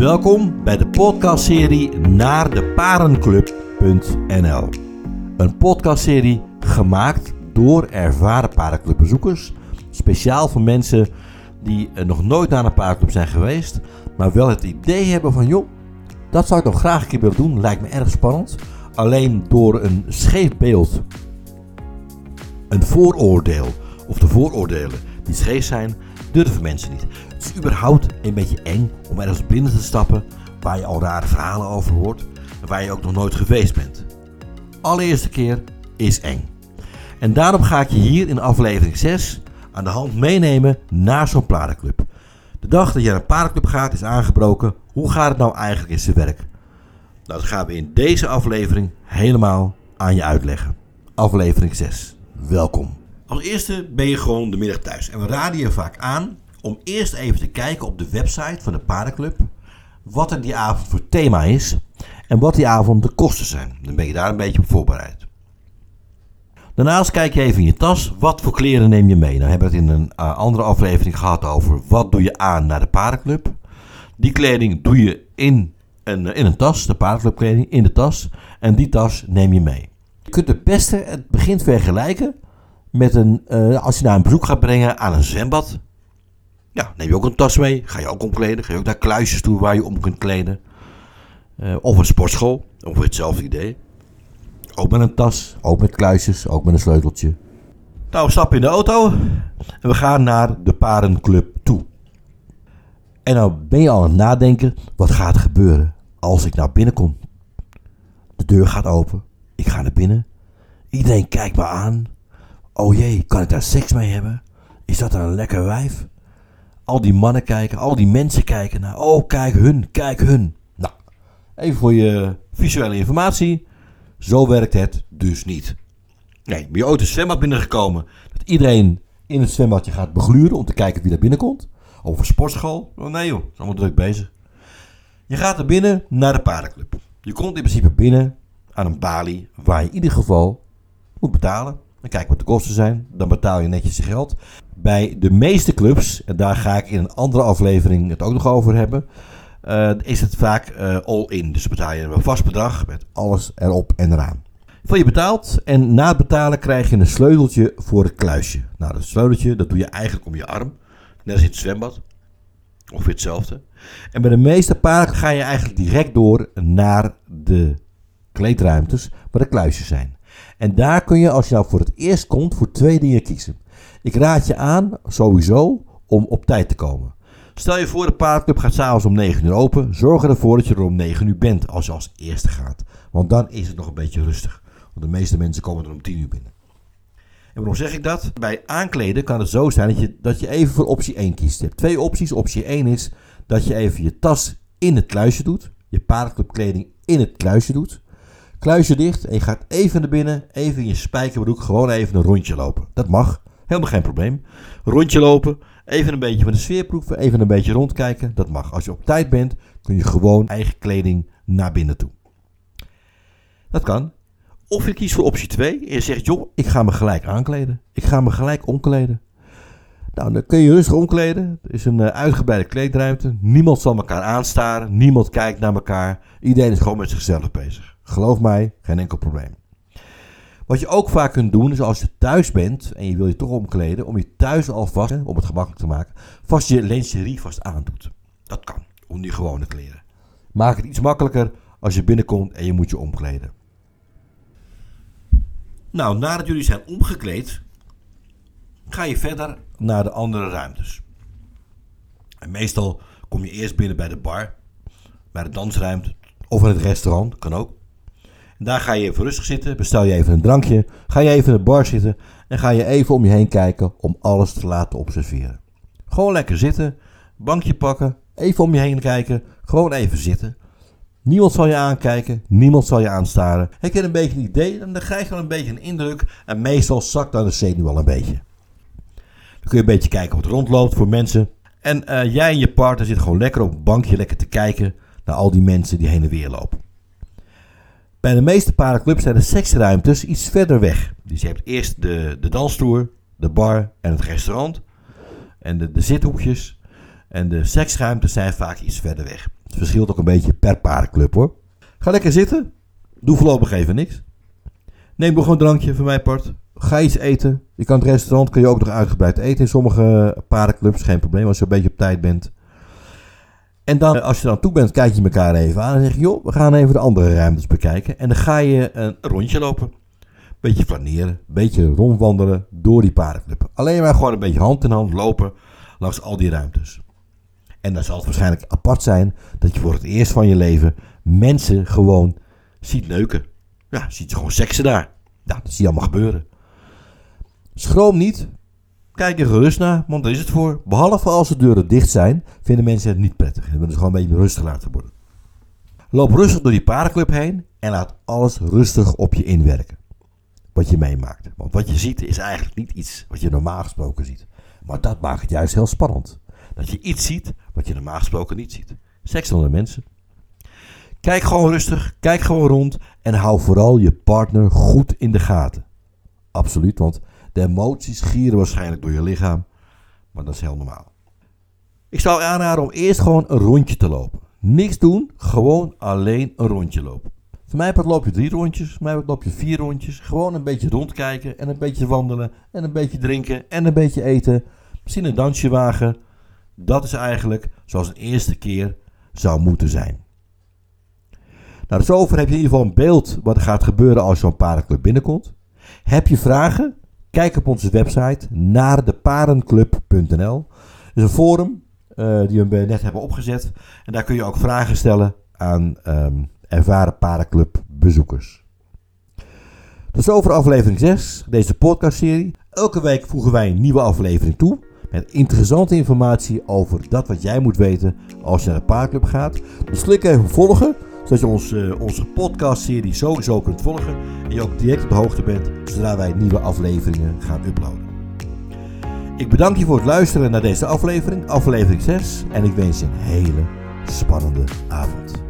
Welkom bij de podcastserie naar de parenclub.nl. Een podcastserie gemaakt door ervaren parenclubbezoekers. Speciaal voor mensen die nog nooit naar een parenclub zijn geweest, maar wel het idee hebben van joh, dat zou ik nog graag een keer willen doen. Lijkt me erg spannend. Alleen door een scheef beeld, een vooroordeel of de vooroordelen die scheef zijn, durven mensen niet. Het is überhaupt een beetje eng om ergens binnen te stappen waar je al rare verhalen over hoort en waar je ook nog nooit geweest bent. Allereerste keer is eng. En daarom ga ik je hier in aflevering 6 aan de hand meenemen naar zo'n paardenclub. De dag dat je naar een paardenclub gaat is aangebroken. Hoe gaat het nou eigenlijk in zijn werk? Nou, dat gaan we in deze aflevering helemaal aan je uitleggen. Aflevering 6. Welkom. Als eerste ben je gewoon de middag thuis. En we raden je vaak aan om eerst even te kijken op de website van de paardenclub. Wat er die avond voor thema is. En wat die avond de kosten zijn. Dan ben je daar een beetje op voorbereid. Daarnaast kijk je even in je tas. Wat voor kleren neem je mee? Nou hebben we het in een uh, andere aflevering gehad over wat doe je aan naar de paardenclub. Die kleding doe je in een, in een tas, de paardenclubkleding, in de tas. En die tas neem je mee. Je kunt het beste het begin vergelijken met een, uh, als je naar een bezoek gaat brengen aan een zwembad. Ja, neem je ook een tas mee. Ga je ook omkleden. Ga je ook naar kluisjes toe waar je om kunt kleden. Uh, of een sportschool. Ongeveer hetzelfde idee. Ook met een tas. Ook met kluisjes. Ook met een sleuteltje. Nou, stappen in de auto. En we gaan naar de parenclub toe. En nou ben je al aan het nadenken. Wat gaat er gebeuren als ik nou binnenkom? De deur gaat open. Ik ga naar binnen. Iedereen kijkt me aan. Oh jee, kan ik daar seks mee hebben? Is dat een lekker wijf? Al die mannen kijken, al die mensen kijken naar. Oh, kijk hun, kijk hun. Nou, even voor je visuele informatie. Zo werkt het dus niet. Nee, ben je ooit een zwembad binnengekomen dat iedereen in het zwembadje gaat begluren om te kijken wie daar binnenkomt? Een sportschool? Oh nee joh, is allemaal druk bezig. Je gaat er binnen naar de paardenclub. Je komt in principe binnen aan een balie waar je in ieder geval moet betalen. Dan kijk wat de kosten zijn. Dan betaal je netjes je geld. Bij de meeste clubs, en daar ga ik in een andere aflevering het ook nog over hebben, uh, is het vaak uh, all-in. Dus betaal je een vast bedrag met alles erop en eraan. Van je betaalt en na het betalen krijg je een sleuteltje voor het kluisje. Nou, dat sleuteltje dat doe je eigenlijk om je arm. Net als in het zwembad. Ongeveer hetzelfde. En bij de meeste paarden ga je eigenlijk direct door naar de kleedruimtes waar de kluisjes zijn. En daar kun je, als je nou voor het eerst komt, voor twee dingen kiezen. Ik raad je aan, sowieso, om op tijd te komen. Stel je voor, de paardclub gaat s'avonds om 9 uur open. Zorg ervoor dat je er om 9 uur bent als je als eerste gaat. Want dan is het nog een beetje rustig. Want de meeste mensen komen er om 10 uur binnen. En waarom zeg ik dat? Bij aankleden kan het zo zijn dat je, dat je even voor optie 1 kiest. Je hebt twee opties. Optie 1 is dat je even je tas in het kluisje doet. Je paardclubkleding in het kluisje doet. Kluisje dicht en je gaat even naar binnen, even in je spijkerbroek, gewoon even een rondje lopen. Dat mag, helemaal geen probleem. Rondje lopen, even een beetje van de sfeer proeven, even een beetje rondkijken, dat mag. Als je op tijd bent, kun je gewoon eigen kleding naar binnen toe. Dat kan. Of je kiest voor optie 2 en je zegt, joh, ik ga me gelijk aankleden. Ik ga me gelijk omkleden. Nou, dan kun je rustig omkleden. Er is een uitgebreide kleedruimte. Niemand zal elkaar aanstaren. Niemand kijkt naar elkaar. Iedereen is gewoon met zichzelf bezig. Geloof mij, geen enkel probleem. Wat je ook vaak kunt doen, is als je thuis bent en je wil je toch omkleden, om je thuis alvast, om het gemakkelijk te maken, vast je lingerie vast aandoet. Dat kan, om die gewone kleren. Maak het iets makkelijker als je binnenkomt en je moet je omkleden. Nou, nadat jullie zijn omgekleed, ga je verder naar de andere ruimtes. En meestal kom je eerst binnen bij de bar, bij de dansruimte of in het restaurant, kan ook. En daar ga je even rustig zitten, bestel je even een drankje, ga je even in de bar zitten en ga je even om je heen kijken om alles te laten observeren. Gewoon lekker zitten, bankje pakken, even om je heen kijken, gewoon even zitten. Niemand zal je aankijken, niemand zal je aanstaren. Heb je een beetje een idee, dan krijg je wel een beetje een indruk en meestal zakt dan de zenuw wel een beetje. Dan kun je een beetje kijken wat rondloopt voor mensen. En uh, jij en je partner zitten gewoon lekker op een bankje lekker te kijken naar al die mensen die heen en weer lopen. Bij de meeste paardenclubs zijn de seksruimtes iets verder weg. Dus je hebt eerst de, de dansstoer, de bar en het restaurant. En de, de zithoekjes. En de seksruimtes zijn vaak iets verder weg. verschilt ook een beetje per paardenclub hoor. Ga lekker zitten. Doe voorlopig even niks. Neem nog een drankje van mijn part. Ga iets eten. Je kan het restaurant kun je ook nog uitgebreid eten in sommige paardenclubs. Geen probleem als je een beetje op tijd bent. En dan, als je dan toe bent, kijk je elkaar even aan en zeg je, joh, we gaan even de andere ruimtes bekijken. En dan ga je een rondje lopen. Beetje flaneren, beetje rondwandelen door die paardenclub. Alleen maar gewoon een beetje hand in hand lopen langs al die ruimtes. En dan zal het waarschijnlijk apart zijn dat je voor het eerst van je leven mensen gewoon ziet neuken. Ja, ziet gewoon seksen daar. Ja, dat zie je allemaal gebeuren. Schroom niet. Kijk er gerust naar, want daar is het voor. Behalve als de deuren dicht zijn, vinden mensen het niet prettig. En willen ze gewoon een beetje rustig laten worden. Loop rustig door die paardenclub heen en laat alles rustig op je inwerken. Wat je meemaakt. Want wat je ziet is eigenlijk niet iets wat je normaal gesproken ziet. Maar dat maakt het juist heel spannend. Dat je iets ziet wat je normaal gesproken niet ziet. Seks onder mensen. Kijk gewoon rustig, kijk gewoon rond en hou vooral je partner goed in de gaten. Absoluut, want de emoties gieren waarschijnlijk door je lichaam, maar dat is heel normaal. Ik zou aanraden om eerst gewoon een rondje te lopen. Niks doen, gewoon alleen een rondje lopen. Voor mij loop je drie rondjes, voor mij loop je vier rondjes. Gewoon een beetje rondkijken en een beetje wandelen en een beetje drinken en een beetje eten. Misschien een dansje wagen. Dat is eigenlijk zoals een eerste keer zou moeten zijn. Nou, dus over heb je in ieder geval een beeld wat er gaat gebeuren als zo'n paardenclub binnenkomt. Heb je vragen? Kijk op onze website naardeparenclub.nl. Dat is een forum uh, die we net hebben opgezet. En daar kun je ook vragen stellen aan um, ervaren. Dat is over aflevering 6, deze podcastserie. Elke week voegen wij een nieuwe aflevering toe. Met interessante informatie over dat wat jij moet weten als je naar de paardclub gaat. Dus klik even volgen zodat je ons, uh, onze podcastserie sowieso kunt volgen en je ook direct op de hoogte bent zodra wij nieuwe afleveringen gaan uploaden. Ik bedank je voor het luisteren naar deze aflevering, aflevering 6, en ik wens je een hele spannende avond.